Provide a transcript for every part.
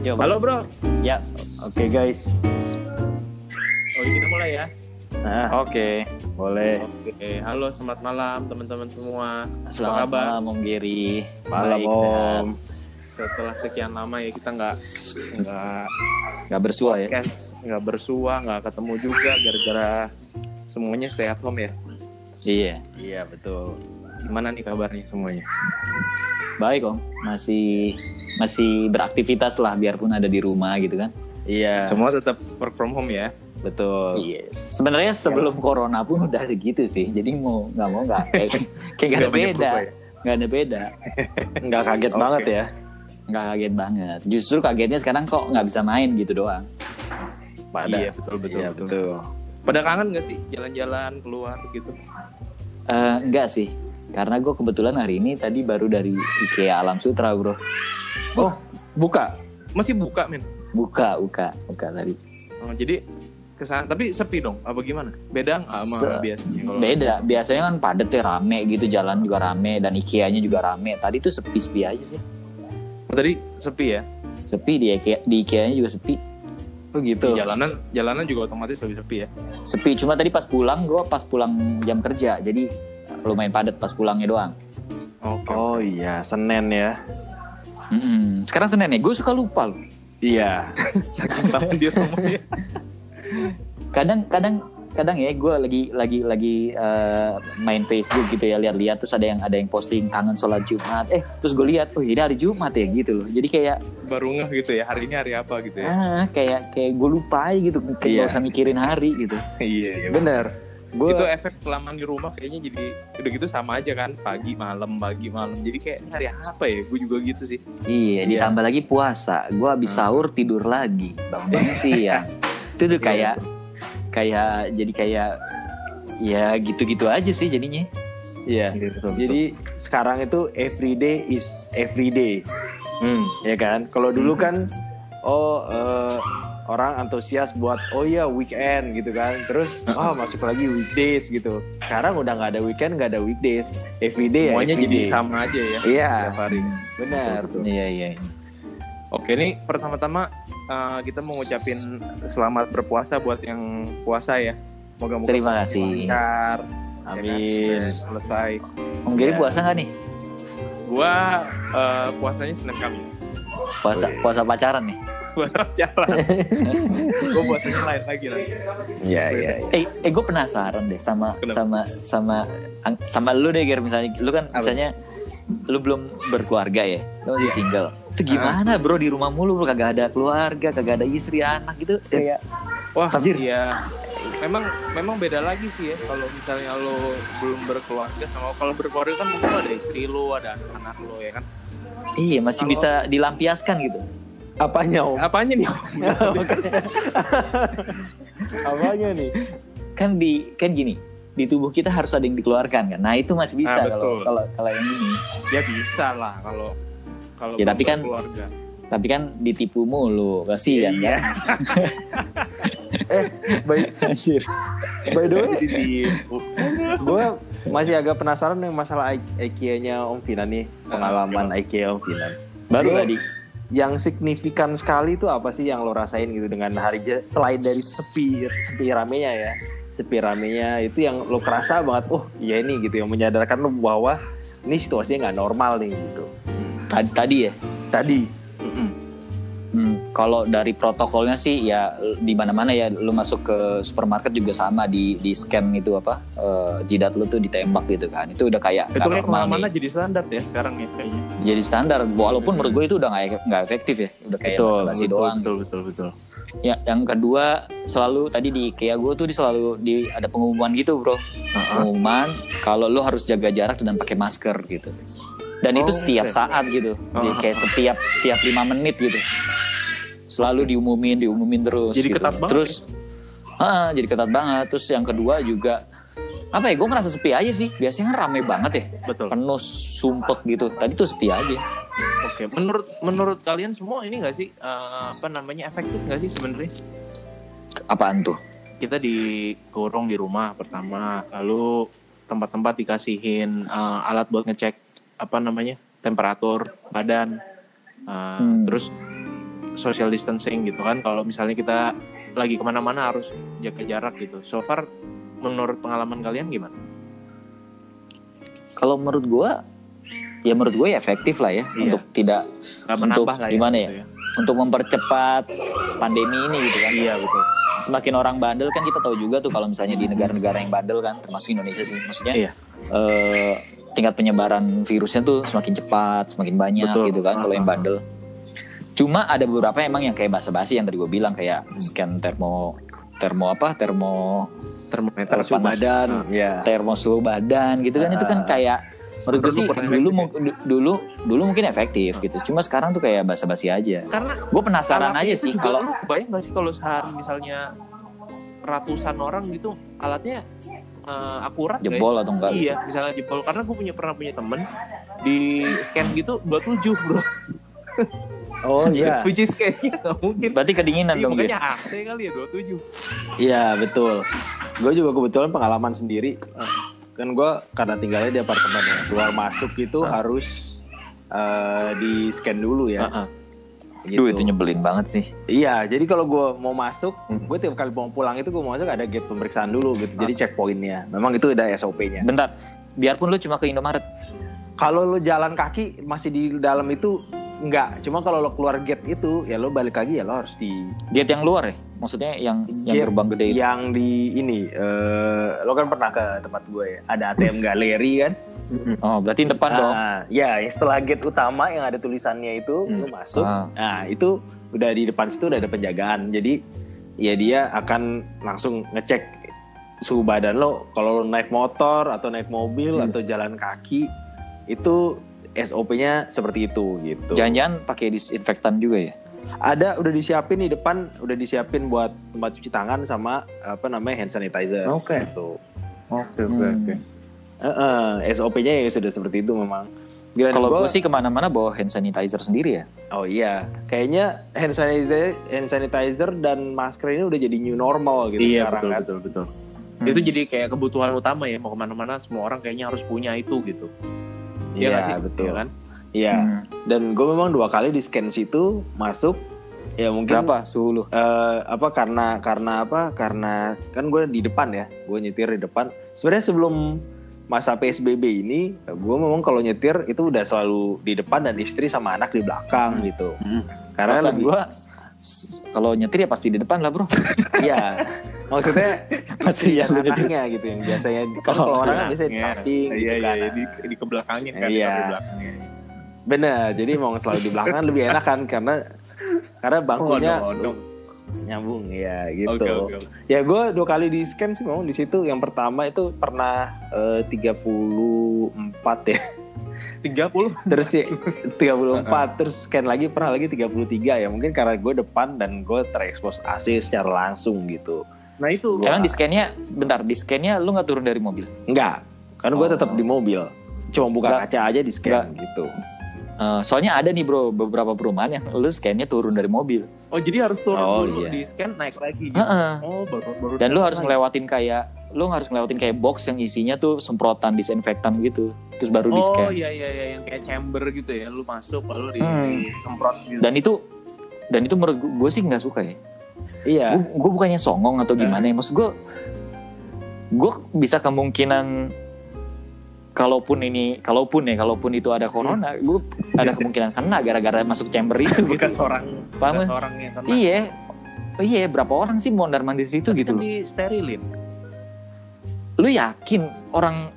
Bang. Halo bro. Ya, Oke guys. Oh kita mulai ya. Nah, oke. boleh. Oke, halo selamat malam teman-teman semua. Selamat kabar? malam Om Giri. Malam Baik, sehat. Om. Setelah sekian lama ya kita nggak nggak Gak bersua ya? nggak bersua, nggak ketemu juga gara-gara semuanya stay at home ya. Iya. Iya betul. Gimana nih kabarnya semuanya? Baik Om. Masih masih beraktivitas lah biarpun ada di rumah gitu kan. Iya. Semua tetap work from home ya. Betul. Iya. Sebenarnya sebelum corona pun udah ada gitu sih. Jadi mau nggak mau nggak kayak kayak nggak ada beda. ya? Nggak ada beda. Nggak kaget Oke. banget ya. Nggak kaget banget. Justru kagetnya sekarang kok nggak bisa main gitu doang. Pada. Iya betul betul Iya, betul. betul. Pada kangen nggak sih jalan-jalan keluar gitu? Eh, enggak sih. Karena gue kebetulan hari ini tadi baru dari IKEA Alam Sutra bro. Oh, buka. Masih buka men? Buka, buka, buka tadi. Oh, jadi ke sana tapi sepi dong? Apa gimana? Beda sama Se- biasanya? Kalau Beda, biasanya kan padet ya rame gitu, jalan juga rame dan IKEA-nya juga rame. Tadi tuh sepi-sepi aja sih. Oh, tadi sepi ya? Sepi di IKEA, di IKEA-nya juga sepi. Oh gitu. Jalanan jalanan juga otomatis lebih sepi ya. Sepi, cuma tadi pas pulang gue pas pulang jam kerja, jadi lumayan padet pas pulangnya doang. Oke. Oh iya, Senin ya. Mm-mm. Sekarang Senin ya, gue suka lupa loh. Iya. Di rumah ya. Kadang, kadang, kadang ya gue lagi lagi lagi eh, main Facebook gitu ya lihat-lihat terus ada yang ada yang posting kangen sholat Jumat eh terus gue lihat oh ini hari Jumat ya gitu loh jadi kayak Baru ngeh gitu ya. Hari ini hari apa gitu ya? ah kayak kayak gue lupa aja gitu kayak Iya. gak usah mikirin hari gitu iya, iya. Bener. Gue Itu efek kelamaan di rumah kayaknya jadi udah gitu sama aja kan. Pagi malam, pagi malam. Jadi kayak hari apa ya? Gue juga gitu sih. Iya, ditambah lagi puasa. Gue habis Hmm. sahur tidur lagi, bangun siang. Itu tuh kayak kayak jadi kayak ya gitu-gitu aja sih jadinya. Iya. Jadi sekarang itu everyday is everyday, Hmm. ya kan? Kalau dulu Hmm. kan oh eh, orang antusias buat oh iya weekend gitu kan. Terus oh masuk lagi weekdays gitu. Sekarang udah nggak ada weekend, nggak ada weekdays. Everyday Semuanya ya jadi everyday. sama aja ya. Iya, hari. benar. Iya iya. Oke nih pertama-tama uh, kita mau ngucapin selamat berpuasa buat yang puasa ya. Moga-moga Terima kasih. lancar. ya kan? Amin. Udah Selesai. Om Giri Iya. puasa nggak nih? Gua uh, puasanya Senin Kamis. Puasa Wih. puasa pacaran nih? Puasa jalan. Gua puasanya lain lagi lah. Iya, iya. iya. Eh, eh gue penasaran deh sama Kenapa? sama sama sama lu deh Ger misalnya lu kan Apa? misalnya lu belum berkeluarga ya lu masih Iya. single itu gimana bro di rumah mulu lu kagak ada keluarga kagak ada istri anak gitu kayak Wah, Anjir. iya. Memang memang beda lagi sih ya kalau misalnya lo belum berkeluarga sama kalau berkeluarga kan mungkin ada istri lo, ada anak lo ya kan. iya masih Kalau- bisa dilampiaskan gitu Apanya om? Apanya nih? Om? Apanya nih? kan di kan gini di tubuh kita harus ada yang dikeluarkan kan nah itu masih bisa Ah, kalau betul. kalau kalau yang ini ya bisa lah kalau kalau Ya, tapi kan- berkeluarga. tapi kan ditipu mulu kasihan Iya. kan By, Anjir. by the way, Ditipu. gue masih agak penasaran dengan masalah IKEA-nya Om Finan nih, pengalaman IKEA Om Finan. baru tadi Yang signifikan sekali itu apa sih yang lo rasain gitu dengan hari selain dari sepi sepi ramenya ya, sepi ramenya itu yang lo kerasa banget, oh iya ini gitu yang menyadarkan lo bahwa ini situasinya nggak normal nih gitu. tadi, tadi ya? Tadi, kalau dari protokolnya sih ya di mana-mana ya lu masuk ke supermarket juga sama di di scan itu apa eh, jidat lu tuh ditembak gitu kan itu udah kayak Itu kayak ke mana-mana jadi standar ya sekarang ya kayaknya. jadi standar walaupun menurut gue itu udah nggak nggak efektif ya udah kayak Betul, basa-basi doang betul, betul, betul. ya yang kedua selalu tadi di IKEA gue tuh di selalu di ada pengumuman gitu bro pengumuman kalau lu harus jaga jarak dan pakai masker gitu dan itu Oh, setiap oke. saat gitu Jadi Oh. kayak setiap setiap lima menit gitu selalu diumumin diumumin terus Jadi gitu. ketat banget ya? terus ah, jadi ketat banget terus yang kedua juga apa ya gue merasa sepi aja sih biasanya kan rame banget ya Betul. penuh sumpek gitu tadi tuh sepi aja Oke, menurut menurut kalian semua ini nggak sih eh, apa namanya efektif nggak sih sebenarnya? apaan tuh Kita dikurung di rumah pertama, lalu tempat-tempat dikasihin eh, alat buat ngecek apa namanya temperatur badan, Eh, Hmm. terus social distancing gitu kan kalau misalnya kita lagi ke mana-mana harus jaga jarak gitu so far menurut pengalaman kalian gimana Kalau menurut gua ya menurut gue ya efektif lah ya Iya. untuk tidak nggak Untuk lah ya gimana gitu ya? untuk mempercepat pandemi ini gitu kan. iya betul Semakin orang bandel kan kita tahu juga tuh kalau misalnya di negara-negara yang bandel kan termasuk Indonesia sih maksudnya Iya. eh, tingkat penyebaran virusnya tuh semakin cepat, semakin banyak Betul. gitu kan kalau yang Ah. bandel. Cuma ada beberapa emang yang kayak basa-basi yang tadi gue bilang kayak scan termo termo apa? Termo termometer Suhu badan, ya. termo suhu badan gitu kan. Itu kan kayak menurut gue sih dulu efektif. dulu dulu mungkin efektif gitu. Cuma sekarang tuh kayak basa-basi aja. Karena gue penasaran aja sih kalau lu kebayang gak sih kalau sehari misalnya ratusan orang gitu alatnya eh, akurat ya? jebol atau enggak? Iya, misalnya jebol. Karena gue punya pernah punya temen di scan gitu 27 bro. Oh iya. Which is kayaknya nggak mungkin. berarti kedinginan Iya, dong makanya AC kali ya 27. Iya betul. Gue juga kebetulan pengalaman sendiri. Kan gue karena tinggalnya di apartemen ya. Keluar masuk itu harus eh, di scan dulu ya. Heeh. Gitu. Duh itu nyebelin banget sih Iya, jadi kalau gue mau masuk, Hmm. gue tiap kali mau pulang itu gue mau masuk ada gate pemeriksaan dulu gitu. Jadi checkpointnya. Memang itu udah SOP-nya. bentar biarpun lu cuma ke Indomaret Kalau lo jalan kaki masih di dalam itu enggak. Cuma kalau lo keluar gate itu ya lo balik lagi ya lo harus di gate yang luar ya maksudnya yang yang gerbang gede itu yang di ini eh, lo kan pernah ke tempat gue ya. Ada ATM galeri kan? oh berarti depan dong Nah, ya yang setelah gate utama yang ada tulisannya itu Hmm. lo masuk. Ah. Nah, itu udah di depan situ udah ada penjagaan. Jadi ya dia akan langsung ngecek suhu badan lo kalau lo naik motor atau naik mobil Hmm. atau jalan kaki itu SOP-nya seperti itu gitu. jangan-jangan pakai disinfektan juga ya Ada udah disiapin di depan udah disiapin buat tempat cuci tangan sama apa namanya hand sanitizer. Oke. Gitu. Oke, Hmm. Heeh, SOP-nya ya sudah seperti itu memang. Kalau gue sih ke mana-mana bawa hand sanitizer sendiri ya Oh iya, kayaknya hand sanitizer, hand sanitizer dan masker ini udah jadi new normal gitu Iya, sekarang betul, kan. betul, betul. Hmm. Itu jadi kayak kebutuhan utama ya mau ke mana-mana semua orang kayaknya harus punya itu gitu. Iya? Iya betul. Iya kan? Iya. Hmm. Dan gue memang dua kali di scan situ masuk. Ya mungkin berapa suhu lu eh, apa karena karena apa karena kan gue di depan ya, gue nyetir di depan. Sebenarnya sebelum masa PSBB ini, gue memang kalau nyetir itu udah selalu di depan dan istri sama anak di belakang gitu. Hmm. Karena gue kalau nyetir ya pasti di depan lah bro Iya, maksudnya Masih yang anaknya gitu yang biasanya kan kalau orang kan biasanya di Iya. samping gitu Iya, kan. iya, di, di ke belakangnya kan, Iya. di belakangnya. Bener, jadi mau selalu di belakang lebih enak kan karena karena bangkunya Oh, no, no. nyambung ya gitu. Oke, oke, oke. Ya gue dua kali di scan sih memang di situ. Yang pertama itu pernah eh, 34 ya. 30 Terus ya 34 terus scan lagi pernah lagi 33 ya. Mungkin karena gue depan dan gue terekspos AC secara langsung gitu. Nah itu emang di scan-nya bentar di scan-nya lu nggak turun dari mobil Enggak, karena gue Oh. tetap di mobil. Cuma buka Enggak. kaca aja di scan gitu. Eh, soalnya ada nih bro beberapa perumahan yang lu scan-nya turun dari mobil Oh jadi harus turun Oh, dulu iya. di scan naik lagi. gitu. Heeh. Oh baru baru. dan lu harus lagi. ngelewatin kayak lu harus ngelewatin kayak box yang isinya tuh semprotan disinfektan gitu terus baru di Oh scan iya iya iya yang kayak chamber gitu ya. Lu masuk lalu di, Hmm. disemprot gitu. dan itu dan itu menurut gue sih nggak suka ya Iya. gue bukannya songong atau gimana ya maksud gue gue bisa kemungkinan kalaupun ini kalaupun ya kalaupun itu ada corona gue ada kemungkinan kena gara-gara masuk chamber itu gitu bekas orang Paham bekas ya? orang yang kena. iya Oh iya berapa orang sih mondar mandir situ gitu Kan di sterilin. lu yakin orang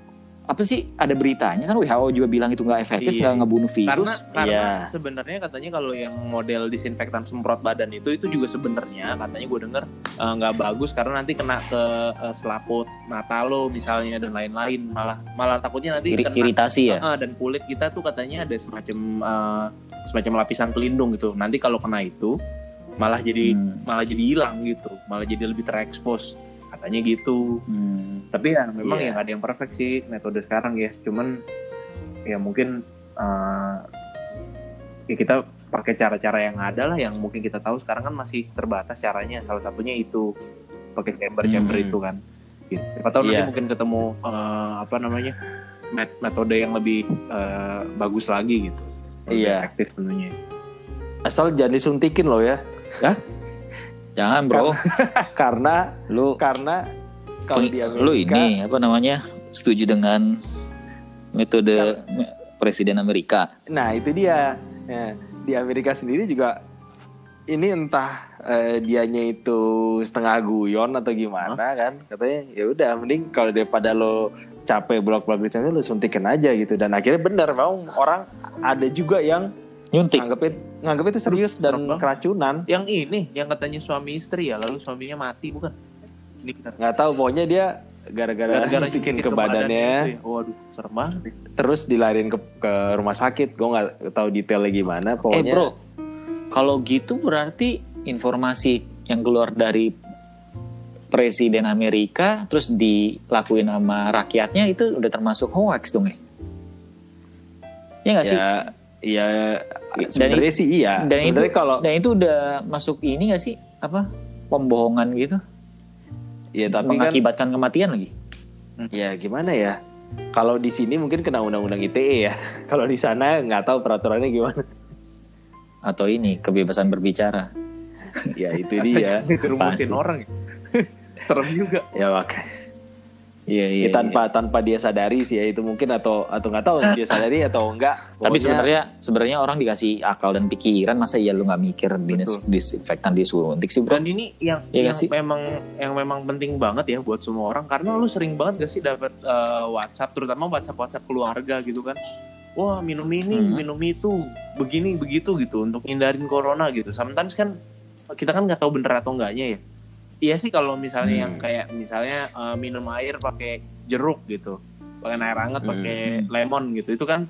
apa sih? Ada beritanya kan WHO juga bilang itu nggak efektif Iya. nggak ngebunuh Karena virus. Karena Iya. sebenarnya katanya kalau yang model disinfektan semprot badan itu itu juga sebenarnya katanya gue denger eh, nggak bagus karena nanti kena ke eh, selaput mata lo misalnya dan lain-lain. Malah malah takutnya nanti Iri- kena iritasi ya? Eh, dan kulit kita tuh katanya ada semacam eh, semacam lapisan pelindung gitu. Nanti kalau kena itu malah jadi Hmm, malah jadi hilang gitu, malah jadi lebih terekspos katanya gitu. hmm. Tapi ya memang Iya. yang ada yang perfect sih metode sekarang ya. Cuman ya mungkin eh, ya kita pakai cara-cara yang ada lah yang mungkin kita tahu sekarang kan masih terbatas caranya. Salah satunya itu pakai chamber-chamber Hmm. itu kan. Gitu. Siapa tahu nanti Iya. mungkin ketemu eh, apa namanya met- metode yang lebih eh, bagus lagi gitu. Lebih Iya. efektif tentunya. asal jangan disuntikin loh ya Jangan bro, karena lu karena kalau di Amerika lu ini apa namanya setuju dengan metode me- Presiden Amerika. Nah itu dia. Ya, di Amerika sendiri juga ini entah eh, dianya itu setengah guyon atau gimana kan. Katanya ya udah mending kalau daripada lo capek bolak-balik di sana lo suntikin aja gitu. Dan akhirnya benar memang orang ada juga yang Nyuntik. nganggep nganggep itu serius dan Serem banget. keracunan Yang ini, yang katanya suami istri ya, lalu suaminya mati bukan? Ini kita nggak tahu pokoknya dia gara-gara nyuntik ke badannya ya. Waduh, serem banget. ya. terus dilariin ke, ke rumah sakit gue nggak tahu detailnya gimana Eh pokoknya bro, kalau gitu berarti informasi yang keluar dari Presiden Amerika terus dilakuin sama rakyatnya itu udah termasuk hoax dong ya? Ya nggak sih? Ya ya Dan sebenarnya sih iya. dan itu kalau dan itu udah masuk ini nggak sih? Apa? Pembohongan gitu? Ya tapi kan mengakibatkan kematian lagi? Ya gimana ya? Kalau di sini mungkin kena undang-undang ITE ya. Kalau di sana nggak tahu peraturannya gimana. Atau ini kebebasan berbicara. Ya itu dia. Ngerumusin Pasti. orang ya. serem juga. ya makanya iya Ya, tanpa tanpa dia sadari sih ya itu mungkin atau atau nggak tahu dia sadari atau enggak tapi Pokoknya- sebenarnya sebenarnya orang dikasih akal dan pikiran masa ya lu nggak mikir dinas disinfektan disuntik sih bro Dan ini yang Iya yang sih? memang yang memang penting banget ya buat semua orang karena lu sering banget gak sih dapat eh, WhatsApp terutama WhatsApp WhatsApp keluarga gitu kan. Wah minum ini, Hmm. minum itu, begini begitu gitu untuk hindarin corona gitu. Sometimes kan kita kan nggak tahu bener atau enggaknya ya. Iya sih kalau misalnya Hmm. yang kayak misalnya eh, minum air pakai jeruk gitu, pakai air hangat pakai lemon gitu, itu kan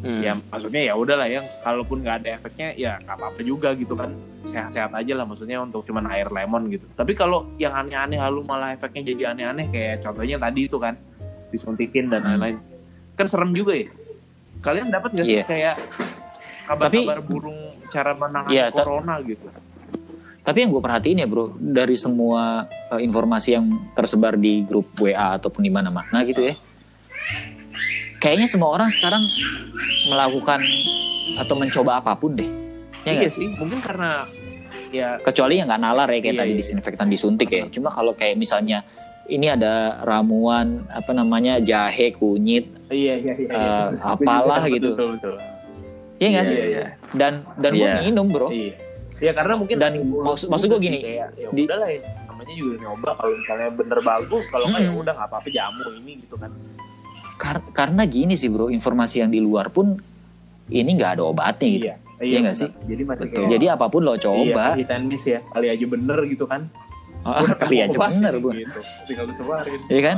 Hmm. ya maksudnya ya udahlah ya kalaupun nggak ada efeknya ya nggak apa-apa juga gitu kan sehat-sehat aja lah maksudnya untuk cuman air lemon gitu tapi kalau yang aneh-aneh lalu malah efeknya jadi aneh-aneh kayak contohnya tadi itu kan disuntikin dan Hmm. lain-lain kan serem juga ya kalian dapat nggak sih Iya. kayak kabar-kabar burung cara menangani ta- corona gitu Tapi yang gue perhatiin ya bro, dari semua eh, informasi yang tersebar di grup WA ataupun di mana-mana gitu ya, kayaknya semua orang sekarang melakukan atau mencoba apa pun deh. Ya iya nggak sih mungkin karena ya Kecuali yang nggak nalar ya kayak Iya, tadi iya. disinfektan disuntik ya. Cuma kalau kayak misalnya ini ada ramuan apa namanya jahe kunyit, iya iya iya, Eh, apalah Betul, gitu. betul betul ya nggak Iya, sih? iya. Dan dan gue Iya. minum bro. Iya. Ya karena mungkin Dan maksud- maksud gua sih, gini, kayak, ya di- udahlah ya namanya juga nyoba kalau misalnya bener bagus kalau nggak ya Hmm. udah nggak apa-apa jamu ini gitu kan. Kar- karena gini sih bro, informasi yang di luar pun ini nggak ada obatnya gitu. Iya nggak benar. sih? Jadi masih Betul. kayak Jadi apa pun lo coba, Iya, miss ya. Kali aja bener gitu kan. Ah, kali aja Obat bener bu. Gitu. Tinggal disebarin. Iya kan?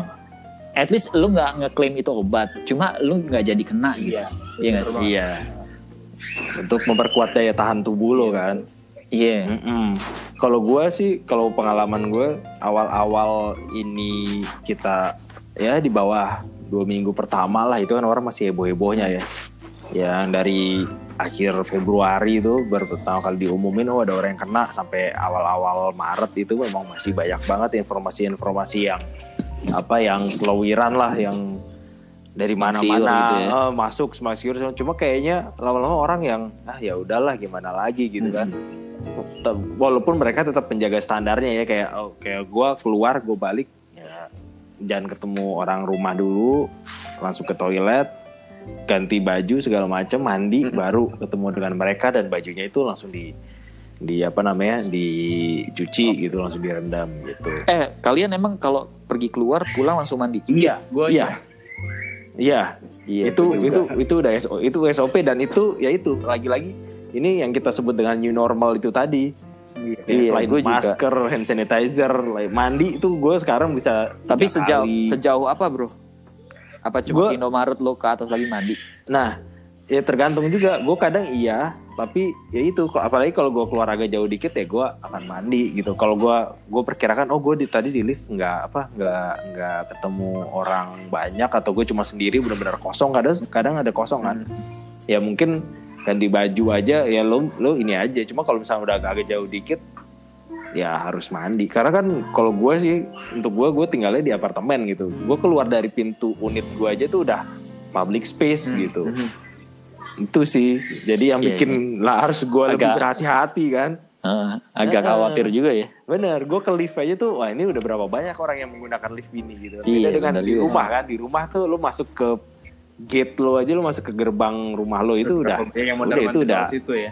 At least lu nggak ngeklaim itu obat, cuma lu nggak jadi kena gitu. Iya. Iya nggak bener sih? Iya. Untuk memperkuat daya tahan tubuh lo kan. Iya. Mm-mm. Kalau gue sih, kalau pengalaman gue awal-awal ini kita ya di bawah dua minggu pertama lah itu kan orang masih heboh-hebohnya ya. Yang dari akhir Februari itu baru pertama kali diumumin oh ada orang yang kena sampai awal-awal Maret itu memang masih banyak banget informasi-informasi yang apa yang kelowiran lah yang dari mana-mana gitu ya. eh, masuk simpang siur cuma kayaknya lama-lama orang yang ah ya udahlah gimana lagi gitu kan Tetap- walaupun mereka tetap menjaga standarnya ya kayak oh, kayak gue keluar gue balik ya jangan ketemu orang rumah dulu langsung ke toilet ganti baju segala macam mandi Mm-mm. baru ketemu dengan mereka dan bajunya itu langsung di di apa namanya dicuci gitu langsung direndam gitu Eh kalian emang kalau pergi keluar pulang langsung mandi? Iya, gue iya iya Iya. itu juga. itu itu udah SO, itu SOP dan itu ya itu lagi-lagi ini yang kita sebut dengan new normal itu tadi Kayak Iya, selain gua juga. masker, hand sanitizer, mandi itu gue sekarang bisa Tapi sejauh kali. sejauh apa bro? Apa cuma Gua- Indomaret lo ke atas lagi mandi? Nah, ya tergantung juga. Gue kadang iya, tapi ya itu. kok- Apalagi kalau gue keluar agak jauh dikit ya gue akan mandi gitu. Kalau gue gue perkirakan, oh gue di, tadi di lift nggak apa nggak nggak ketemu orang banyak atau gue cuma sendiri benar-benar kosong. Kadang kadang ada kosong kan. Ya mungkin ganti baju aja. Ya lo lo ini aja. Cuma kalau misalnya udah agak, agak jauh dikit, ya harus mandi. Karena kan kalau gue sih untuk gue gue tinggalnya di apartemen gitu. Gue keluar dari pintu unit gue aja tuh udah public space Hmm. gitu. Mhm. itu sih jadi yang Iya, bikin lah harus gue lebih berhati-hati kan Heeh, agak Heeh. khawatir juga ya. bener gue ke lift aja tuh wah ini udah berapa banyak orang yang menggunakan lift ini gitu beda Iya, dengan bener di rumah kan di rumah tuh lu masuk ke gate lo aja lu masuk ke gerbang rumah lo itu udah yang udah, itu udah. situ ya.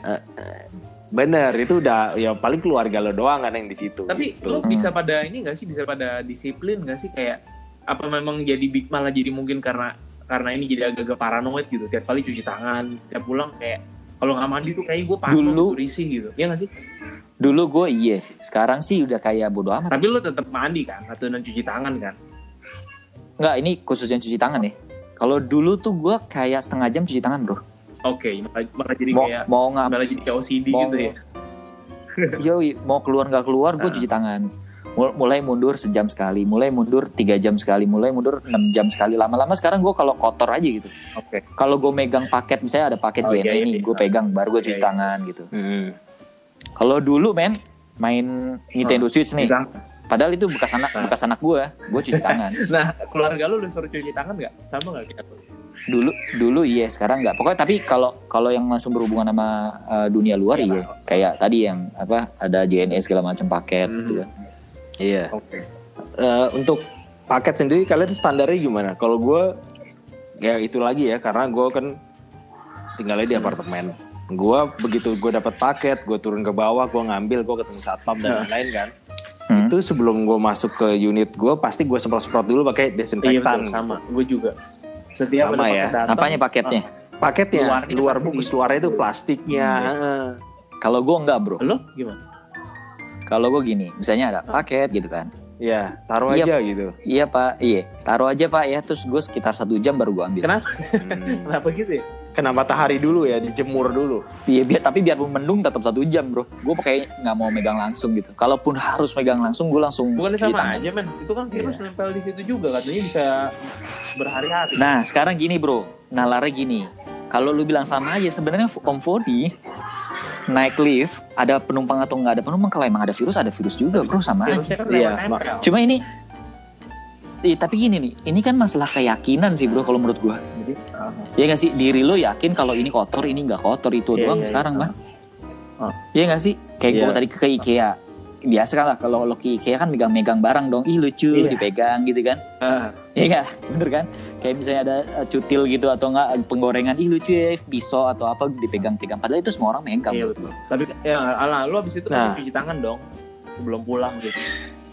bener itu udah ya paling keluarga lo doang kan yang di situ Tapi gitu. lo bisa pada ini gak sih bisa pada disiplin gak sih kayak apa memang jadi big malah jadi mungkin karena karena ini jadi agak-agak paranoid gitu tiap kali cuci tangan tiap pulang kayak kalau nggak mandi tuh kayak gue parno Dulu- gitu, risih gitu ya gak sih Dulu gue iya, sekarang sih udah kayak bodo amat. tapi lo tetap mandi kan atau cuci tangan kan Enggak, ini khususnya cuci tangan ya. Kalau dulu tuh gue kayak setengah jam cuci tangan bro. oke malah, malah jadi Mau kayak mau nggak malah jadi kayak OCD mau gitu ya Yoi, mau keluar nggak keluar gue Ah. cuci tangan. Mul- Mulai mundur sejam sekali, mulai mundur tiga jam sekali, mulai mundur 6 jam sekali. Lama-lama sekarang gue kalau kotor aja gitu. oke Kalau gue megang paket, misalnya ada paket Oh, JNE iya, iya, nih, iya. gue pegang, baru gue Iya, cuci iya. tangan gitu. Hmm. Kalau dulu men, main Nintendo Switch nih, padahal itu bekas anak Ah. bekas anak gue, gue cuci tangan. nah keluarga lo lu suruh cuci tangan nggak sama nggak kita tuh dulu dulu iya, sekarang nggak. Pokoknya tapi kalau kalau yang langsung berhubungan sama uh, dunia luar Iya. iya, kayak tadi yang apa ada JNE segala macam paket Mhm. gitu kan. iya oke Eh, untuk paket sendiri kalian standarnya gimana? Kalau gue ya itu lagi ya karena gue kan tinggalnya di apartemen. Gue begitu gue dapat paket, gue turun ke bawah, gue ngambil, gue ketemu satpam dan Nah. lain-lain kan. Hmm. Itu sebelum gue masuk ke unit gue pasti gue semprot-semprot dulu pakai iya desinfektan. betul sama gue juga setiap Sama ya. datang, Apanya paketnya? Paketnya Luarnya luar pasti bungkus luarnya itu plastiknya. Iya. heeh. Kalau gue enggak bro. lo gimana Kalau gue gini, misalnya ada paket gitu kan. Iya, taruh Iya. aja gitu. Iya pak, iya. Taruh aja pak ya, terus gue sekitar satu jam baru gue ambil. kenapa Hmm. kenapa gitu ya Kena matahari dulu ya, dijemur dulu. Iya, biar tapi biarpun mendung tetap satu jam bro. Gue pakai nggak mau megang langsung gitu. Kalaupun harus megang langsung, gue langsung cuci sama tangan. aja men itu kan virus Iya. nempel di situ juga katanya bisa berhari-hari Nah sekarang gini bro, nalarnya gini. Kalau lu bilang sama aja, sebenarnya Om Fodi naik lift, ada penumpang atau nggak ada penumpang, kalau emang ada virus, ada virus juga bro, sama aja. virusnya kan Iya, Cuma ini, Ih, tapi gini nih, ini kan masalah keyakinan sih bro kalau menurut gua. jadi uh, Ya nggak sih, diri lo yakin kalau ini kotor, ini nggak kotor itu Iya, doang iya, sekarang iya. mah. Oh. Iya nggak sih? Kayak Iya. gua tadi ke IKEA, biasa kan lah kalau lo ke IKEA kan megang-megang barang dong, ih lucu Iya. dipegang gitu kan? ah, Iya nggak, bener kan? Kayak misalnya ada uh, cutil gitu atau enggak penggorengan, ih lucu ya pisau atau apa dipegang-pegang. Padahal itu semua orang megang. iya betul tapi ya ala lu abis itu Nah. cuci tangan dong sebelum pulang gitu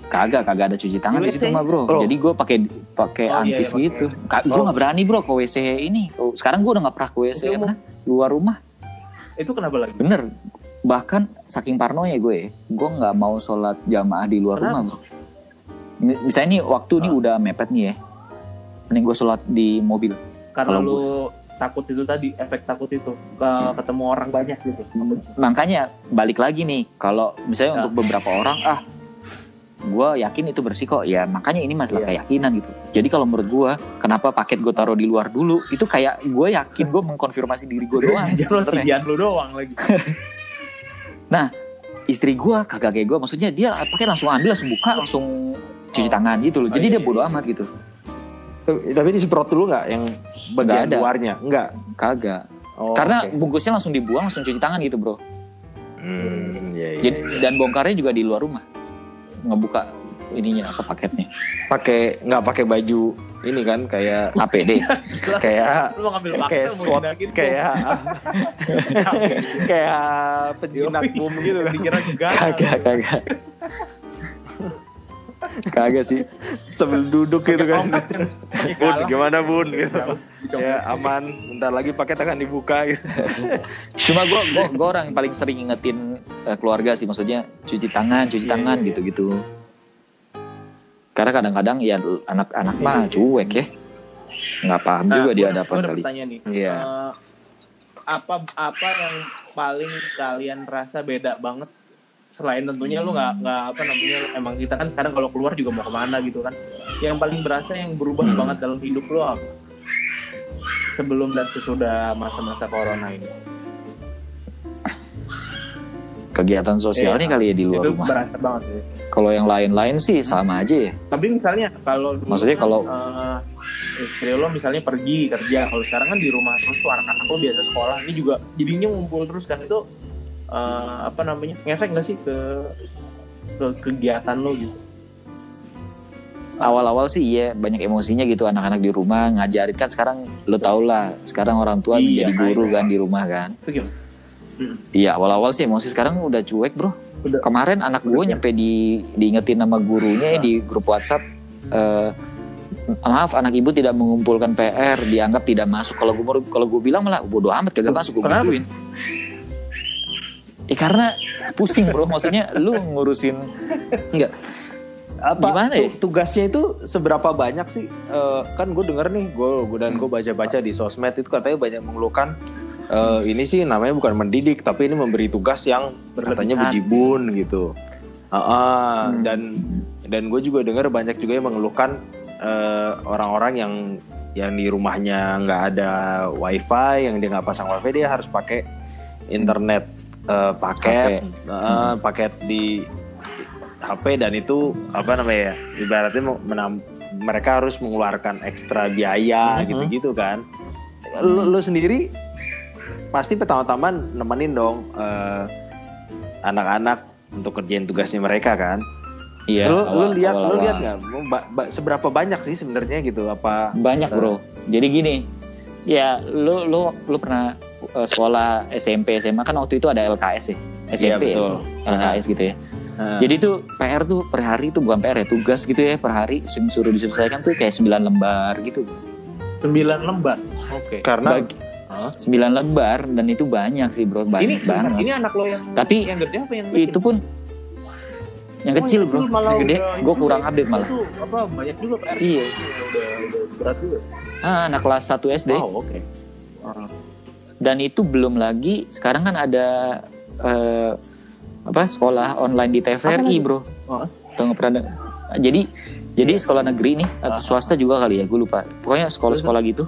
Kagak, kagak ada cuci tangan di situ mah bro. Oh. Jadi gue pakai pakai Oh, iya, antis iya, gitu. Gue Oh. nggak berani bro ke WC ini. Oh, Sekarang gue udah nggak pernah ke WC WC umum. mana? luar rumah. itu kenapa lagi Bener. Bahkan saking parnonya gue, gue nggak mau sholat jamaah di luar Kenapa? rumah bro. Mi- Misalnya nih waktu ini Ah. udah mepet nih ya. Mending gue sholat di mobil. karena Kalau lu takut itu tadi efek takut itu ke ketemu orang banyak gitu Makanya balik lagi nih, kalau misalnya Ya. untuk beberapa orang, ah gue yakin itu bersih kok ya makanya ini masalah Iya. keyakinan gitu jadi kalau menurut gue kenapa paket gue taruh di luar dulu itu kayak gue yakin gue mengkonfirmasi diri gue doang Jangan sebenarnya. lu doang lagi istri gue kagak kayak gue maksudnya dia pakai langsung ambil langsung buka langsung cuci Oh. tangan gitu loh Oh, jadi iya, dia iya, bodo iya. amat gitu Tapi, tapi disemprot dulu nggak yang bagian ada. luarnya? Enggak. kagak Oh, karena oke. bungkusnya langsung dibuang langsung cuci tangan gitu bro Hmm, iya, iya, Jadi, iya. dan bongkarnya juga di luar rumah ngebuka ininya apa paketnya? Pakai nggak pakai baju ini kan kayak APD kayak lu mau ngambil paket kayak SWAT kayak kayak penjinak bom gitu. Kan dikira kagak kagak. Kagak sih. Sambil duduk gitu kan. bun gimana bun? Gitu. Ya aman bentar lagi paket akan dibuka gitu Cuma gue gua, gua orang yang paling sering ingetin eh, keluarga sih, maksudnya cuci tangan, cuci Iya, tangan iya, iya. gitu-gitu. Karena kadang-kadang ya anak-anak mah cuek ya, nggak paham Nah, juga ada apa kali. nih Iya. Eh, apa apa yang paling kalian rasa beda banget selain tentunya lu nggak nggak apa namanya emang kita kan sekarang kalau keluar juga mau ke mana gitu kan yang paling berasa yang berubah Hmm. banget dalam hidup lu apa sebelum dan sesudah masa-masa corona ini Kegiatan sosialnya Iya. kali ya di luar itu rumah. berasa banget ya. Kalau yang lain-lain sih sama aja ya. tapi misalnya kalau Maksudnya kan, kalau- eh, istri lo misalnya pergi kerja kalau sekarang kan di rumah terus tuh anak-anak lo biasa sekolah ini juga jadinya ngumpul terus kan itu eh, apa namanya ngefek nggak sih ke ke kegiatan lo gitu awal-awal sih iya banyak emosinya gitu. Anak-anak di rumah ngajarin. Kan sekarang lo tau lah sekarang orang tua Iya, jadi guru iya. kan di rumah kan. Itu gimana? Iya awal-awal sih emosi. Sekarang udah cuek bro. Udah. kemarin anak gue nyampe di diingetin nama gurunya di grup WhatsApp eh, maaf anak ibu tidak mengumpulkan PR dianggap tidak masuk. Kalau gue kalau gue bilang malah bodoh amat kagak masuk gue gituin Eh karena pusing bro. Maksudnya lu ngurusin apa Gimana ya? tu- tugasnya itu seberapa banyak sih? Eh, kan gue denger nih gue gue dan gue baca-baca di sosmed itu katanya banyak mengeluhkan eh, ini sih namanya bukan mendidik tapi ini memberi tugas yang katanya bejibun gitu. Ah, ah, Hmm. dan dan gue juga dengar banyak juga yang mengeluhkan eh, orang-orang yang yang di rumahnya nggak ada wifi yang dia nggak pasang wifi dia harus pakai internet eh, paket eh, paket di HP dan itu apa namanya ya ibaratnya menam- mereka harus mengeluarkan ekstra biaya Mhm. gitu-gitu kan lu, lu sendiri pasti pertama-tama nemenin dong eh, anak-anak untuk kerjain tugasnya mereka kan iya lu lu awal- lihat lu awal-awal. lihat nggak ba- ba- seberapa banyak sih sebenarnya gitu apa Banyak bro. Jadi gini, ya lu lu lu pernah uh, sekolah SMP SMA kan waktu itu ada LKS ya, SMP Iya, betul. ya, LKS gitu ya. Eh, Jadi tuh PR tuh per hari tuh bukan PR ya, tugas gitu ya per hari suruh suruh diselesaikan tuh kayak 9 lembar gitu. sembilan lembar oke karena Bagi- 9 lembar dan itu banyak sih bro, banyak ini banget. ini anak lo yang Tapi yang gede apa yang itu pun yang Oh, kecil bro, malah yang gede gue kurang ya. update malah. Itu apa banyak juga PR Iya. udah, udah berat juga Ah, anak kelas 1 SD. oh oke Ah. dan itu belum lagi sekarang kan ada eh, apa? Sekolah online di TVRI bro. Oh. Tau nggak pernah jadi jadi sekolah negeri nih atau swasta juga kali ya gue lupa. Pokoknya sekolah-sekolah gitu.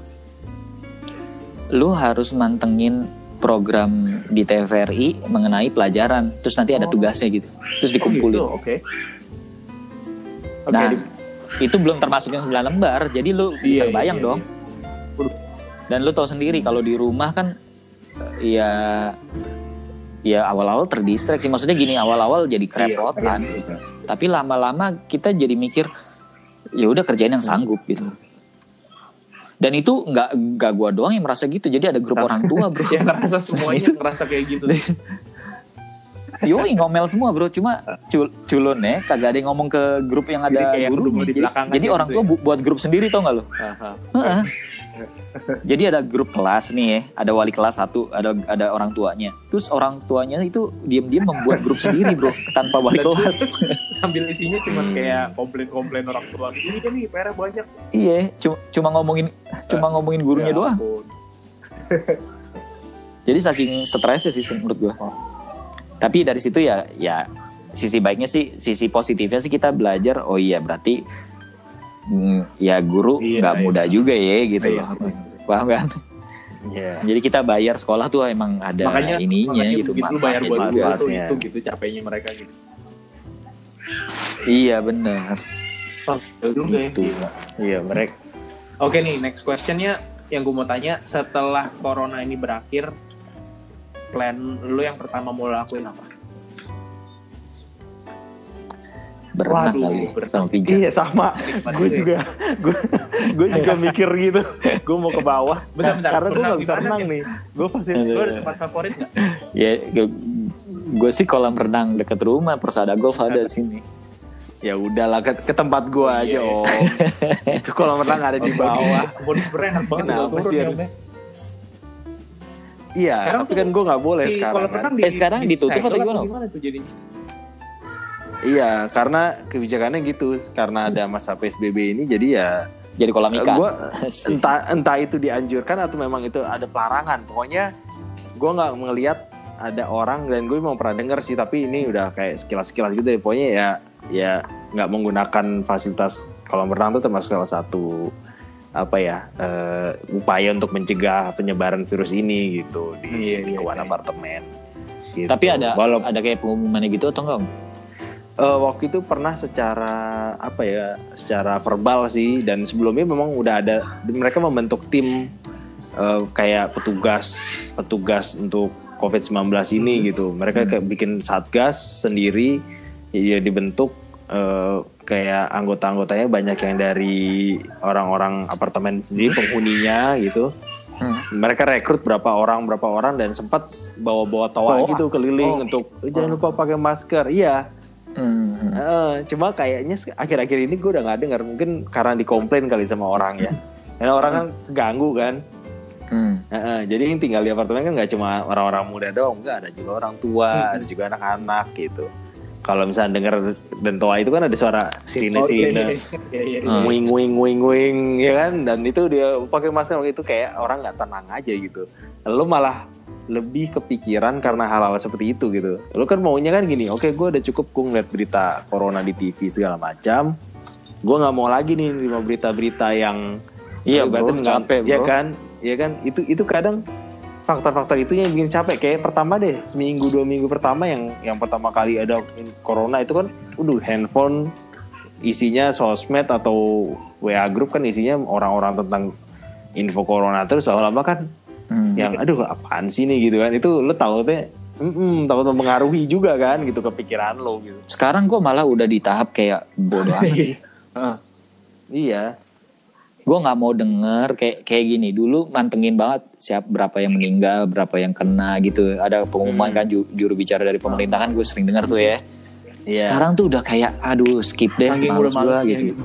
Lu harus mantengin program di TVRI mengenai pelajaran. Terus nanti ada Oh. tugasnya gitu. Terus Oh, dikumpulin gitu, oke oke. Nah di- itu belum termasuk yang 9 lembar. Jadi lu bisa Iya, iya, bayang iya, dong dan lu tahu sendiri kalau di rumah kan eh, ya ya awal-awal terdistraksi maksudnya gini awal-awal jadi kerepotan. Iya, tapi lama-lama kita jadi mikir ya udah kerjain yang sanggup gitu. Dan itu nggak nggak gua doang yang merasa gitu. Jadi ada grup orang tua bro. Yang ngerasa semuanya Itu- ngerasa kayak gitu. Yoi ngomel semua bro. Cuma cul culun ya kagak ada yang ngomong ke grup yang Jadi ada jadi, belakang jadi aja orang gitu tua ya. bu- buat grup sendiri tau nggak lo. Jadi ada grup kelas nih ya, ada wali kelas satu, ada ada orang tuanya. Terus orang tuanya itu diam-diam membuat grup sendiri bro, tanpa wali kelas. sambil isinya cuma kayak komplain-komplain orang tua ini kan nih PR banyak iya, cuma, cuma ngomongin cuma ngomongin gurunya Ya doang. Jadi saking stresnya sih menurut gua. Tapi dari situ ya ya sisi baiknya sih, sisi positifnya sih kita belajar. Oh iya berarti ya guru Iya, nggak iya. mudah juga ya gitu. Iya, Paham kan? Iya. Jadi kita bayar sekolah tuh emang ada makanya ininya makanya gitu. begitu lu bayar buat manfaatnya. itu gitu capeknya mereka gitu Iya benar. oh, juga ya. Gitu. Iya, mereka oke nih next questionnya yang gue mau tanya setelah corona ini berakhir plan lu yang pertama mau lakuin apa Berenang Waduh, kali berenang. sama pijat. Iya sama, gue juga gue gue juga mikir gitu, gue mau ke bawah. Bentar, bentar. Karena gue Berenang nggak bisa di renang nih. Gue pasti lu ada tempat favorit nggak Ya, gue sih kolam renang deket rumah, Persada Golf ada di sini. ya udahlah ke, ke tempat gue Iya, aja iya. om. Itu kolam renang ada di bawah. Bonus enak banget Kenapa sih turun ya, harus? Ya. Iya, Sekarang tapi kan gue nggak boleh Si sekarang. kan. renang Eh, sekarang ditutup atau gimana, gimana tuh jadinya Iya, karena kebijakannya gitu, karena ada masa PSBB ini, jadi ya Jadi kolam ikan. gue entah entah itu dianjurkan atau memang itu ada pelarangan. Pokoknya gue nggak melihat ada orang dan gue mau pernah denger sih, tapi ini udah kayak sekilas-sekilas gitu ya. Pokoknya ya ya nggak menggunakan fasilitas kolam renang itu termasuk salah satu apa ya eh, upaya untuk mencegah penyebaran virus ini gitu di Iya, iya, lingkungan iya. apartemen. Gitu. Tapi ada Walaupun ada kayak pengumumannya gitu atau enggak? Eh, waktu itu pernah secara apa ya, secara verbal sih dan sebelumnya memang udah ada mereka membentuk tim eh, kayak petugas petugas untuk COVID-19 ini gitu. Mereka kayak bikin satgas sendiri ya dibentuk eh, kayak anggota-anggotanya banyak yang dari orang-orang apartemen sendiri penghuninya gitu. Hmm. Mereka rekrut berapa orang berapa orang dan sempat bawa-bawa toa Toa? gitu keliling Oh. untuk "Eh, jangan lupa pakai masker. Iya. Hmm. Eh, cuma kayaknya akhir-akhir ini gue udah nggak dengar mungkin karena dikomplain kali sama orang ya. Karena orang kan ganggu kan. Hmm. Heeh, jadi yang tinggal di apartemen kan nggak cuma orang-orang muda doang, enggak ada juga orang tua, ada juga anak-anak gitu. Kalau misalnya dengar dan toa itu kan ada suara sirine Oh, iya, sirine, iya, iya, Hmm. wing wing wing wing, ya kan? Dan itu dia pakai masker gitu kayak orang nggak tenang aja gitu. Lu malah lebih kepikiran karena hal-hal seperti itu gitu. Lu kan maunya kan gini, oke gue udah cukup gue ngeliat berita corona di TV segala macam. Gue nggak mau lagi nih terima berita-berita yang Iya bro, capek bro. Iya kan, iya kan. Itu itu kadang faktor-faktor itu yang bikin capek. Kayak pertama deh, seminggu dua minggu pertama yang yang pertama kali ada corona itu kan, udah handphone isinya sosmed atau WA grup kan isinya orang-orang tentang info corona terus lama-lama kan Hmm. yang aduh apaan sih nih gitu kan itu lo tahu teh mm takut mempengaruhi juga kan gitu kepikiran lo gitu Sekarang gue malah udah di tahap kayak bodoh amat sih. Heeh. iya gue nggak mau denger kayak kayak gini dulu mantengin banget siap berapa yang meninggal berapa yang kena gitu ada pengumuman Hmm. kan ju- juru bicara dari pemerintah kan gue sering dengar tuh ya iya sekarang tuh udah kayak aduh skip deh Saking males ya, gitu. gitu.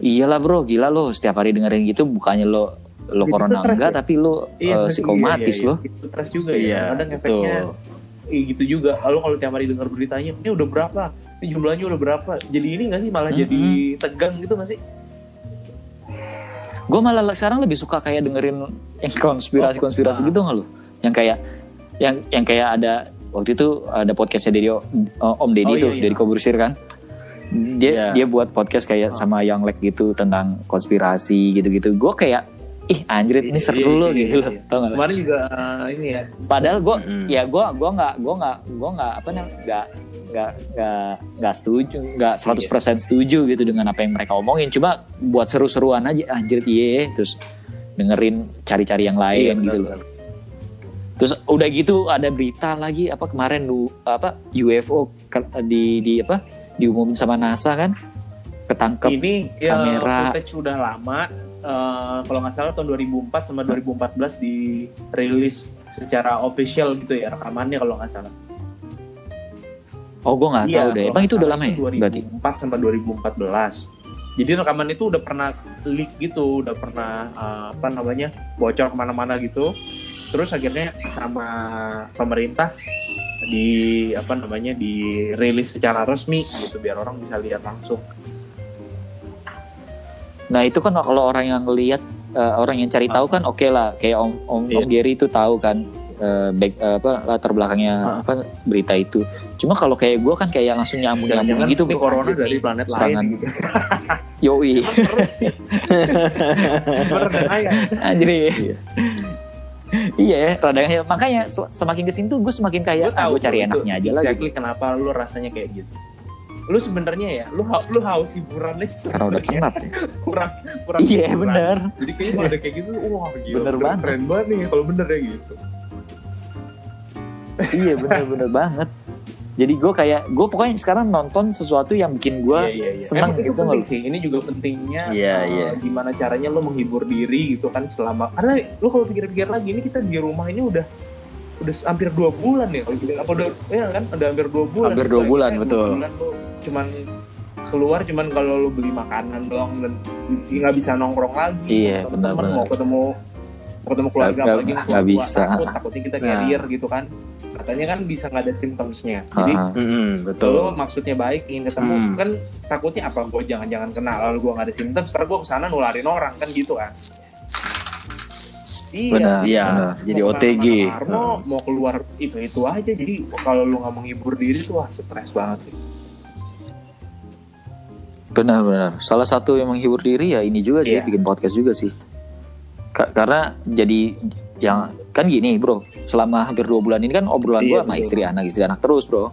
iyalah bro gila lo setiap hari dengerin gitu bukannya lo lo Itu corona enggak ya? tapi lo Iya, eh, iya, psikomatis iya, lo iya. Itu stres juga Iya, ya. Kadang efeknya. Iya gitu juga. Lalu kalau tiap hari dengar beritanya, ini udah berapa? Ini jumlahnya udah berapa? Jadi ini gak sih malah jadi tegang gitu gak sih? gue malah sekarang lebih suka kayak dengerin yang konspirasi konspirasi Ah. gitu nggak lo yang kayak yang yang kayak ada waktu itu ada podcastnya dari O- Om Deddy Oh, iya, tuh iya. dari Kobursir kan dia Iya. dia buat podcast kayak Ah. sama Young Lek gitu tentang konspirasi gitu-gitu gue kayak ih anjrit ini Iya, seru iya, loh iya, gitu iya, loh iya. tau gak? Kemarin juga eh, ini ya. padahal gue Mm-mm. ya gue gua nggak gue nggak gue nggak apa namanya nggak nggak nggak nggak setuju nggak 100% setuju gitu dengan apa yang mereka omongin cuma buat seru-seruan aja anjir iya terus dengerin cari-cari yang lain Iya, gitu loh terus udah gitu ada berita lagi apa kemarin lu apa UFO ke- di di apa diumumin sama NASA kan ketangkep Ini ya kamera. footage udah lama. Eh, kalau nggak salah tahun 2004 sama 2014 dirilis secara official gitu ya rekamannya kalau nggak salah. oh gue nggak tahu Iya, deh kalau emang itu udah lama ya itu berarti 2004 sampai 2014. Jadi rekaman itu udah pernah leak gitu, udah pernah eh, apa namanya bocor ke mana-mana gitu. Terus akhirnya sama pemerintah di apa namanya dirilis secara resmi gitu biar orang bisa lihat langsung. Nah itu kan kalau orang yang lihat eh, orang yang cari tahu kan oke lah kayak Om Om, Iya. Om Gary itu tahu kan eh, back eh, apa latar belakangnya Ah. apa berita itu. Cuma kalau kayak gue kan kayak langsung nyambung nyambung gitu bro. corona Anjir, dari nih, planet serangan. lain. Gitu. Yoi anjir. Iya. Iya ya, radangnya makanya se- semakin ke sini tuh gue semakin kayak Gua ah, tahu gue cari enaknya aja lah gitu. exactly kenapa lu rasanya kayak gitu. Lu sebenarnya ya, lu ha- lu haus hiburannya Karena udah penat ya. kurang kurang Iya hiburan. bener. Jadi kayaknya kalau ada kayak gitu, wah gila. Bener keren- banget. Keren banget nih kalau bener ya gitu. iya bener-bener banget. Jadi gue kayak gue pokoknya sekarang nonton sesuatu yang bikin gue Iya, iya, iya. senang Emang itu gitu penting sih. Ini juga pentingnya Iya, uh, iya. gimana caranya lu menghibur diri gitu kan selama karena lu kalau pikir-pikir lagi ini kita di rumah ini udah udah hampir dua bulan ya kalau gitu apa udah ya kan udah hampir dua bulan Hampir dua bulan, kita betul. dua bulan cuman keluar cuman kalau lu beli makanan doang dan nggak bisa nongkrong lagi Iya, Temen-temen benar-benar. mau ketemu mau ketemu keluarga Nggak- apalagi nggak bisa. takut takutnya kita Nah. carrier gitu kan katanya kan bisa nggak ada symptomsnya jadi betul Kalau maksudnya baik ingin ketemu Hmm. kan takutnya apa gue jangan-jangan kena lalu gue nggak ada simptom setelah gue ke sana nularin orang kan gitu kan iya Benar. Iya, benar. jadi Mau OTG. ke mana-mana, mau mau keluar itu itu aja jadi kalau lu nggak mau ngibur diri tuh wah stres banget sih Benar-benar. Salah satu yang menghibur diri ya ini juga sih Iya. bikin podcast juga sih. Ka- karena jadi yang kan gini bro, selama hampir dua bulan ini kan obrolan Iya, gua sama betul. istri anak istri anak terus bro.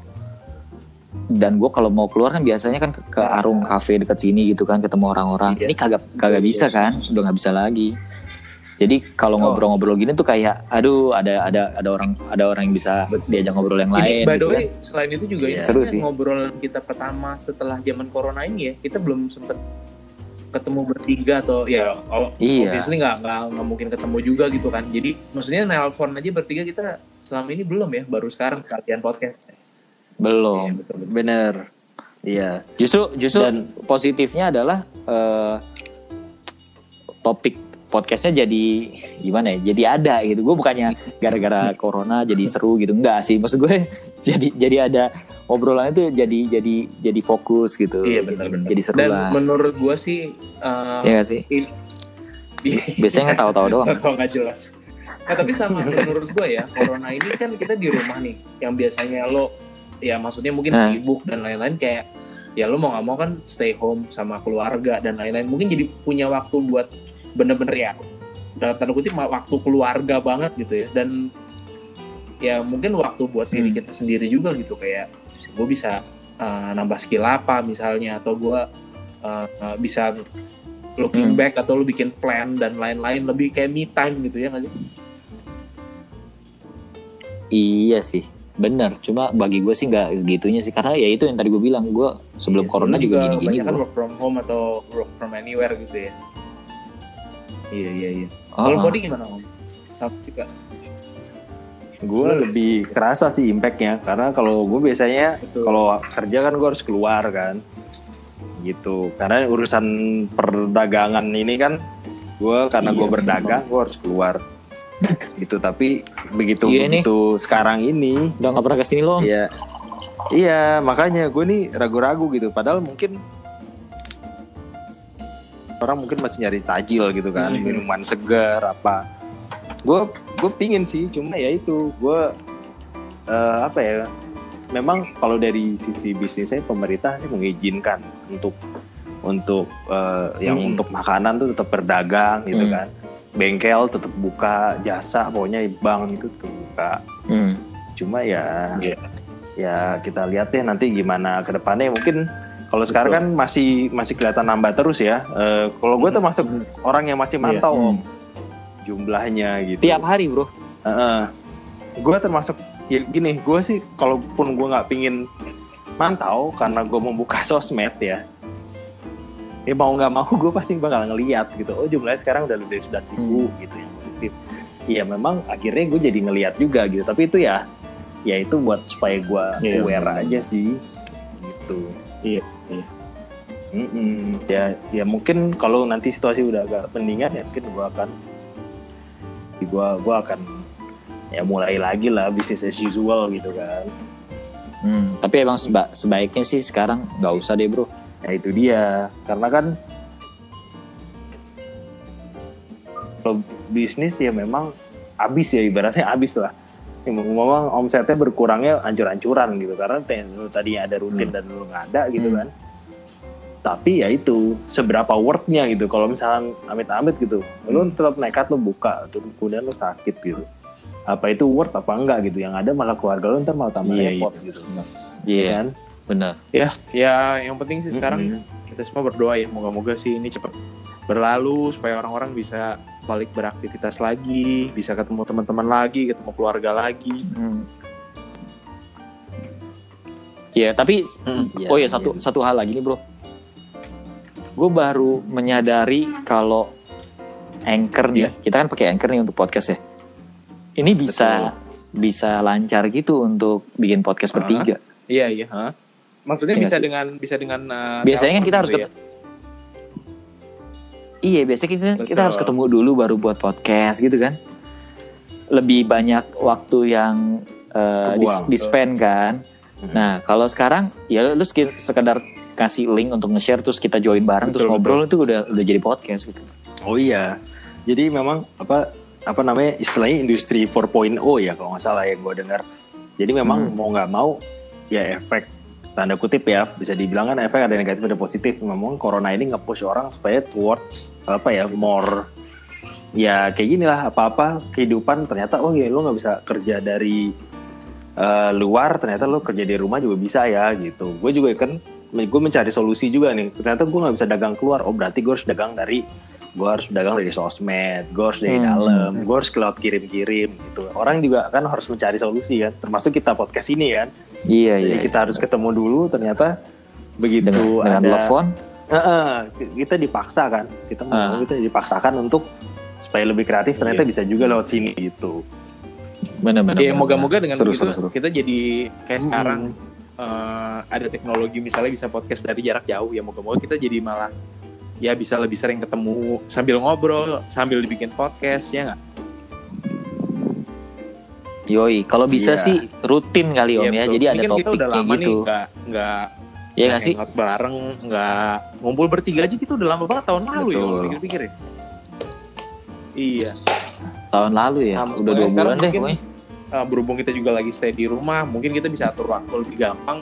dan gue kalau mau keluar kan biasanya kan ke, ke Arung Cafe dekat sini gitu kan ketemu orang-orang Iya. ini kagak kagak bisa kan udah nggak bisa lagi jadi kalau Oh. ngobrol-ngobrol gini tuh kayak aduh ada ada ada orang ada orang yang bisa diajak ngobrol yang lain Ini, by the gitu way, kan. selain itu juga Iya. ini Seru kan sih. ngobrol kita pertama setelah zaman corona ini ya, kita belum sempet ketemu bertiga atau ya oh, Iya. obviously nggak nggak nggak mungkin ketemu juga gitu kan. Jadi maksudnya nelpon aja bertiga kita selama ini belum ya, baru sekarang kalian podcast. Belum betul, betul. Bener. Iya. justru justru Dan- positifnya adalah eh, topik podcastnya jadi gimana ya? Jadi ada gitu. Gue bukannya gara-gara corona jadi seru gitu. Enggak sih. Maksud gue jadi jadi ada obrolan itu jadi jadi jadi fokus gitu. Iya, jadi, benar-benar. jadi seru Dan lah. menurut gua sih eh, ya nggak sih? di- biasanya kan tahu-tahu doang. Atau nggak jelas. Nah, tapi sama menurut gue ya, corona ini kan kita di rumah nih, yang biasanya lo ya maksudnya mungkin Nah. sibuk dan lain-lain kayak ya lo mau nggak mau kan stay home sama keluarga dan lain-lain. Mungkin jadi punya waktu buat bener-bener ya dalam tanda kutip waktu keluarga banget gitu ya dan ya mungkin waktu buat diri Hmm. kita sendiri juga gitu kayak gue bisa uh, nambah skill apa misalnya atau gue uh, uh, bisa looking Hmm. back atau lu bikin plan dan lain-lain lebih kayak me time gitu ya nggak sih? iya sih bener cuma bagi gue sih nggak segitunya sih karena ya itu yang tadi gue bilang gue sebelum Iya, corona juga gini-gini kebanyakan bro work from home atau work from anywhere gitu ya. Iya iya iya. Oh, Kalau. Kodi gimana om? Sama juga. Gue lebih kerasa sih impactnya karena kalau gue biasanya kalau kerja kan gue harus keluar kan gitu karena urusan perdagangan ini kan gue karena Iya, gue berdagang gue harus keluar gitu tapi begitu Iya nih. begitu sekarang ini udah nggak pernah ke sini loh Iya. Iya, makanya gue nih ragu-ragu gitu. Padahal mungkin orang mungkin masih nyari tajil gitu kan, Hmm. minuman segar apa. Gue gue pingin sih, cuma ya itu gue eh, apa ya? Memang kalau dari sisi bisnis saya pemerintah sih mengizinkan untuk untuk yang Hmm. untuk makanan tuh tetap berdagang gitu Hmm. kan. Bengkel tetap buka, jasa pokoknya bank itu tetap buka Hmm. cuma ya Iya. ya kita lihat deh nanti gimana ke depannya mungkin kalau sekarang kan masih masih kelihatan nambah terus ya. Eh, kalau gue termasuk orang yang masih mantau Hmm. om jumlahnya gitu. Tiap hari bro. Gue termasuk ya gini gue sih kalaupun gue nggak pingin mantau karena gue membuka sosmed ya ya mau nggak mau gue pasti bakal ngeliat gitu. Oh jumlahnya sekarang udah lebih dari sebelas ribu gitu yang positif ya memang akhirnya gue jadi ngeliat juga gitu. Tapi itu ya ya itu buat supaya gue Iya, aware aja sih. Gitu. Iya, iya. Mm-mm. ya ya mungkin kalau nanti situasi udah agak mendingan ya mungkin gue akan gue gue akan ya mulai lagi lah bisnis as usual gitu kan Hmm, tapi emang seba- sebaiknya sih sekarang nggak usah deh bro. ya itu dia karena kan kalau bisnis ya memang habis ya ibaratnya habis lah memang omsetnya berkurangnya ancur-ancuran gitu. Karena tadinya ada rutin Hmm. dan lu nggak ada gitu Hmm. kan. Tapi ya itu seberapa worthnya gitu. Kalau misalnya amit-amit gitu lu tetap nekat lu buka terus kemudian lu sakit gitu. Apa itu worth apa enggak gitu. Yang ada malah keluarga lu ntar malah tambah Iya, repot gitu. Iya, kan benar. Ya, ya yang penting sih sekarang Mm-mm. kita semua berdoa ya. Moga-moga sih ini cepat berlalu supaya orang-orang bisa balik beraktivitas lagi, bisa ketemu teman-teman lagi, ketemu keluarga lagi. Hmm. Iya, tapi Iya, oh ya iya. satu satu hal lagi nih bro. Gue baru menyadari kalau anchor nih, Iya. kita kan pakai anchor nih untuk podcast ya. Ini bisa bisa lancar gitu untuk bikin podcast bertiga. Iya iya. hah? Maksudnya Iya bisa sih. dengan bisa dengan uh, Biasanya kan kita harus gitu ketemu. Iya, biasanya kita, kita harus ketemu dulu baru buat podcast gitu kan. Lebih banyak waktu yang uh, Kebuang. di spend kan. Mhm. Nah, kalau sekarang ya lu sekedar kasih link untuk nge-share terus kita join bareng terus Betul, ngobrol itu udah udah jadi podcast gitu. Oh iya. Jadi memang apa apa namanya istilahnya industri 4.0 ya kalau nggak salah yang gue dengar. Jadi memang Hmm. mau nggak mau ya efek tanda kutip ya bisa dibilang kan efek ada negatif ada positif. Memang corona ini nge-push orang supaya towards apa ya more. Ya kayak gini lah apa-apa kehidupan ternyata oh ya lo nggak bisa kerja dari eh, luar ternyata lo kerja di rumah juga bisa ya gitu. Gue juga kan gue mencari solusi juga nih. Ternyata gue nggak bisa dagang keluar. Oh berarti gue harus dagang dari gue harus dagang dari sosmed gue harus dari Hmm. dalam gue harus cloud kirim-kirim gitu orang juga kan harus mencari solusi kan termasuk kita podcast ini kan Iya jadi iya. kita harus ketemu dulu ternyata begitu Dengan, dengan ada telepon. Heeh, kita dipaksa kan kita mau Ah. kita dipaksakan untuk supaya lebih kreatif ternyata Iya. bisa juga lewat sini gitu Benar-benar. Ya moga-moga dengan seru, begitu seru, seru. kita jadi kayak Hmm. sekarang eh, ada teknologi misalnya bisa podcast dari jarak jauh ya moga-moga kita jadi malah ya bisa lebih sering ketemu sambil ngobrol sambil dibikin podcast ya nggak? Yoi, kalau bisa Iya. sih rutin kali om Iya, ya. betul. Jadi Ini ada kan kita udah lama nih gitu. nggak nggak Iya nggak sih? bareng nggak ngumpul bertiga aja kita udah lama banget tahun lalu ya Betul. kalau pikir-pikir ya. Iya. Tahun lalu ya. Nah, Udah dua sekarang bulan deh mungkin-. Eh, berhubung kita juga lagi stay di rumah, mungkin kita bisa atur waktu lebih gampang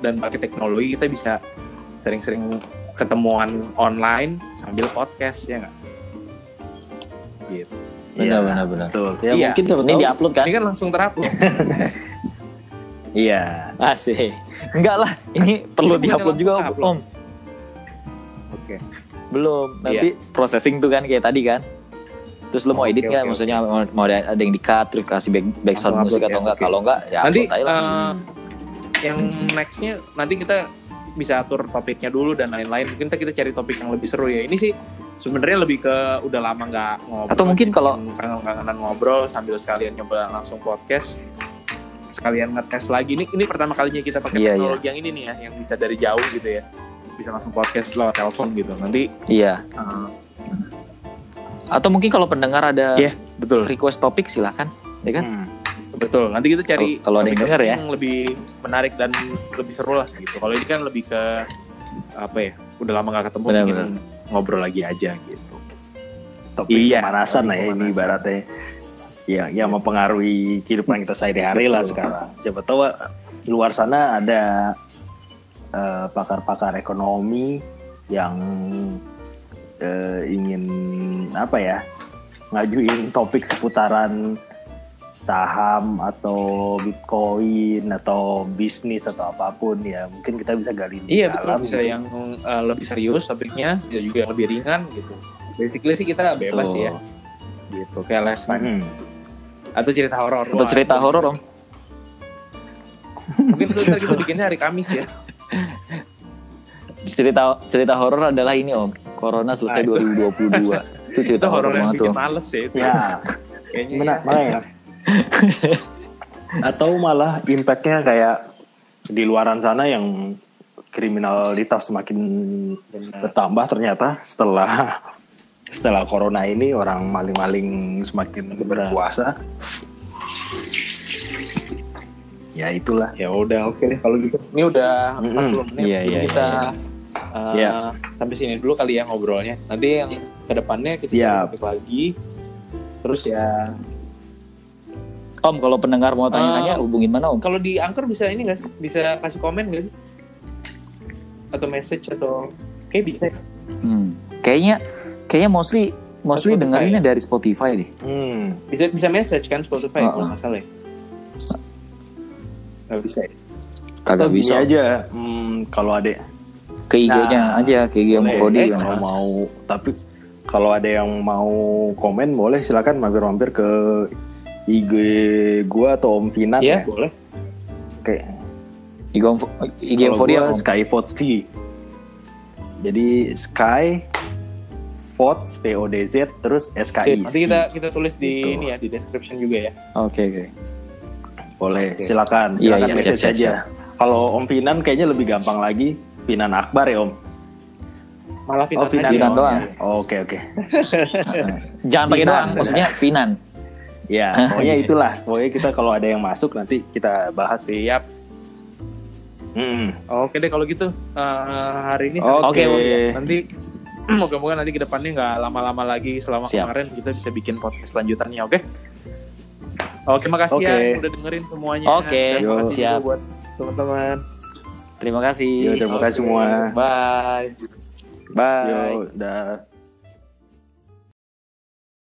dan pakai teknologi kita bisa sering-sering ketemuan online sambil podcast ya nggak? Gitu. Benar Iya, benar benar. betul ya Iya. mungkin siapa Ini diupload kan? Ini kan langsung terupload. iya Asik. Enggak lah, ini perlu diupload juga langsung om. Oke. Belum. Nanti processing tuh kan kayak tadi kan. Terus lu mau edit nggak? oke, Maksudnya mau, mau ada, ada yang di cut terus kasih back, background musik upload atau ya, enggak? oke. Kalau enggak ya Nanti upload aja langsung. eh, yang nextnya nanti kita bisa atur topiknya dulu dan lain-lain. Mungkin kita, kita cari topik yang lebih seru ya. Ini sih sebenarnya lebih ke udah lama nggak ngobrol. Atau mungkin kalau- kangen-kangenan ngobrol sambil sekalian nyoba langsung podcast sekalian ngetes lagi ini ini pertama kalinya kita pakai Iya, teknologi yang ini nih ya yang bisa dari jauh gitu ya bisa langsung podcast lewat telepon gitu nanti Iya. eh, Atau mungkin kalau pendengar ada Iya. betul request topik silakan, ya kan? Hmm. Betul nanti kita cari Kalau- ada yang denger ya. yang lebih menarik dan lebih seru lah gitu. Kalau ini kan lebih ke apa ya udah lama nggak ketemu Benar, bikin benar. ngobrol lagi aja gitu. Topik Iya, pemanasan lah ya ini ibaratnya. Ya yang mempengaruhi kehidupan kita sehari-hari lah sekarang. Siapa tahu luar sana ada eh, pakar-pakar ekonomi yang eh, ingin apa ya ngajuin topik seputaran saham atau bitcoin atau bisnis atau apa pun ya mungkin kita bisa gali iya betul dalam bisa gitu. yang eh, lebih serius topiknya ya juga yang lebih ringan gitu basically sih kita bebas Betul. ya gitu kayak last time Hmm. atau cerita horor Atau cerita horor om. mungkin itu ntar kita bikinnya hari Kamis ya Cerita cerita horor adalah ini om. Corona selesai Ah, 2022. Itu itu cerita horor banget tuh. males ya itu ya kayaknya Benar, ya. Atau malah impactnya kayak di luaran sana yang kriminalitas semakin bertambah ternyata setelah setelah corona ini orang maling-maling semakin berkuasa. Ya itulah. ya udah oke deh kalau gitu ini udah Mm-mm. 40 menit Jadi iya, kita iya, uh, Iya. sampai sini dulu kali ya ngobrolnya nanti yang ke depannya kita Siap. lagi terus ya Om kalau pendengar mau tanya-tanya Eh, hubungin mana om? kalau di angker bisa ini nggak sih bisa kasih komen nggak sih atau message atau kayak bisa ya? Hmm. Kayaknya kayaknya mostly mostly Spotify dengerinnya ya? dari Spotify deh. Hmm. bisa bisa message kan Spotify kalau nggak salah ya nggak bisa ya Kagak Atau bisa. aja. Hmm, kalau ada Ke IG-nya Nah, aja, ke IG boleh. Fodi Eh, kalau mau tapi kalau ada yang mau komen boleh silakan mampir-mampir ke IG gua atau Om Finan Iya ya. boleh Oke. IG Om IG Kalau Fodi gua apa? Om? Sky Votes Jadi Sky Votes P O D Z terus Sip, SKI. nanti kita kita tulis di Gitu. ini ya di description juga ya Oke oke. boleh Oke. silakan Iya, silakan iya, message siap, siap, aja. Kalau Om Finan kayaknya lebih gampang lagi. Finan Akbar ya Om. malah Finan, Oh Finan. Finan doang. Oke oke. Jangan pakai doang, maksudnya Finan. Ya pokoknya itulah. Pokoknya kita kalau ada yang masuk nanti kita bahas siap Hmm. oke deh kalau gitu eh, hari ini Oke. sini ya. nanti moga-moga nanti ke depannya nggak lama-lama lagi selama Siap. kemarin kita bisa bikin podcast selanjutannya oke oke makasih ya Oke. yang udah dengerin semuanya Oke, makasih siap. juga buat teman-teman Terima kasih. Yo, terima kasih semua. bye Bye. Yo, dah.